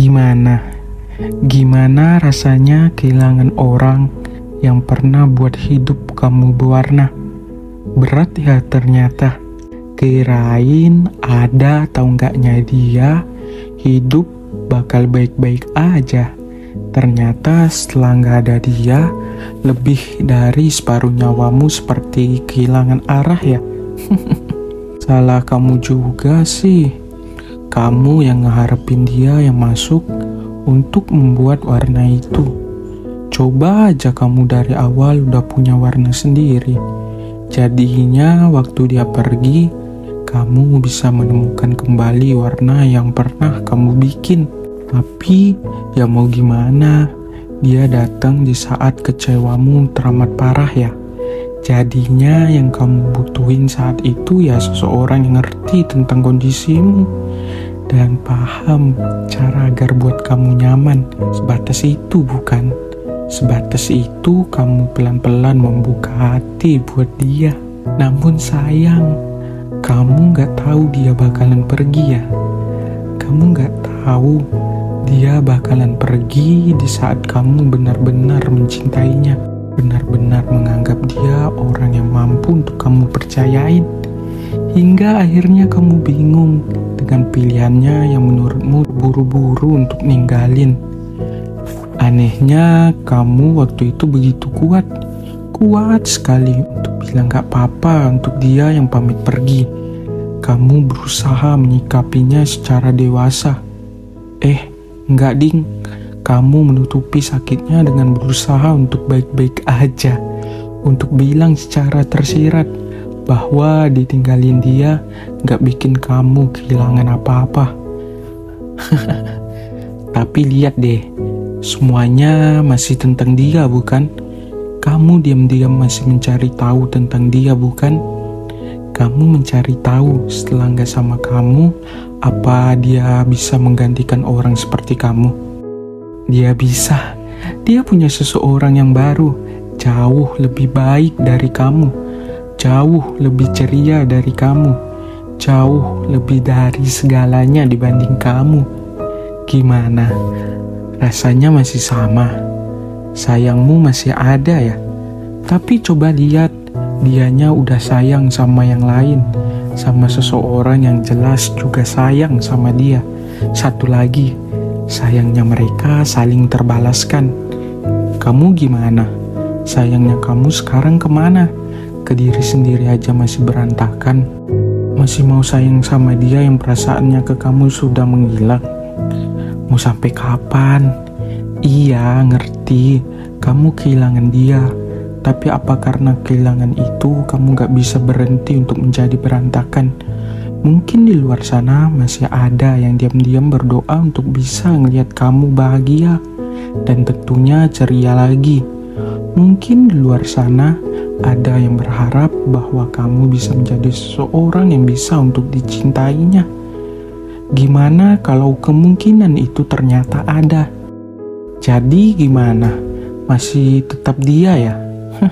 Gimana? Gimana rasanya kehilangan orang yang pernah buat hidup kamu berwarna? Berat ya ternyata. Kirain ada atau enggaknya dia, hidup bakal baik-baik aja. Ternyata setelah nggak ada dia, lebih dari separuh nyawamu seperti kehilangan arah ya. Salah kamu juga sih. Kamu yang ngeharapin dia yang masuk untuk membuat warna itu. Coba aja kamu dari awal udah punya warna sendiri. Jadinya waktu dia pergi, kamu bisa menemukan kembali warna yang pernah kamu bikin. Tapi ya mau gimana, dia datang di saat kecewamu teramat parah ya. Jadinya yang kamu butuhin saat itu ya seseorang yang ngerti tentang kondisimu dan paham cara agar buat kamu nyaman. Sebatas itu bukan? Sebatas itu kamu pelan-pelan membuka hati buat dia. Namun sayang, kamu gak tahu dia bakalan pergi ya. Kamu gak tahu dia bakalan pergi di saat kamu benar-benar mencintainya benar-benar menganggap dia orang yang mampu untuk kamu percayain. Hingga akhirnya kamu bingung dengan pilihannya yang menurutmu buru-buru untuk ninggalin. Anehnya kamu waktu itu begitu kuat. Kuat sekali untuk bilang gak apa-apa untuk dia yang pamit pergi. Kamu berusaha menyikapinya secara dewasa. Eh, enggak ding kamu menutupi sakitnya dengan berusaha untuk baik-baik aja, untuk bilang secara tersirat bahwa ditinggalin dia gak bikin kamu kehilangan apa-apa. Tapi lihat deh, semuanya masih tentang dia bukan? Kamu diam-diam masih mencari tahu tentang dia bukan? Kamu mencari tahu setelah gak sama kamu, apa dia bisa menggantikan orang seperti kamu? Dia bisa. Dia punya seseorang yang baru, jauh lebih baik dari kamu, jauh lebih ceria dari kamu, jauh lebih dari segalanya dibanding kamu. Gimana? Rasanya masih sama. Sayangmu masih ada ya. Tapi coba lihat, dianya udah sayang sama yang lain, sama seseorang yang jelas juga sayang sama dia. Satu lagi, Sayangnya mereka saling terbalaskan. Kamu gimana? Sayangnya kamu sekarang ke mana? Ke diri sendiri aja masih berantakan. Masih mau sayang sama dia yang perasaannya ke kamu sudah menghilang. Mau sampai kapan? Iya, ngerti. Kamu kehilangan dia. Tapi apa karena kehilangan itu kamu gak bisa berhenti untuk menjadi berantakan? Mungkin di luar sana masih ada yang diam-diam berdoa untuk bisa ngelihat kamu bahagia dan tentunya ceria lagi. Mungkin di luar sana ada yang berharap bahwa kamu bisa menjadi seseorang yang bisa untuk dicintainya. Gimana kalau kemungkinan itu ternyata ada? Jadi gimana? Masih tetap dia ya?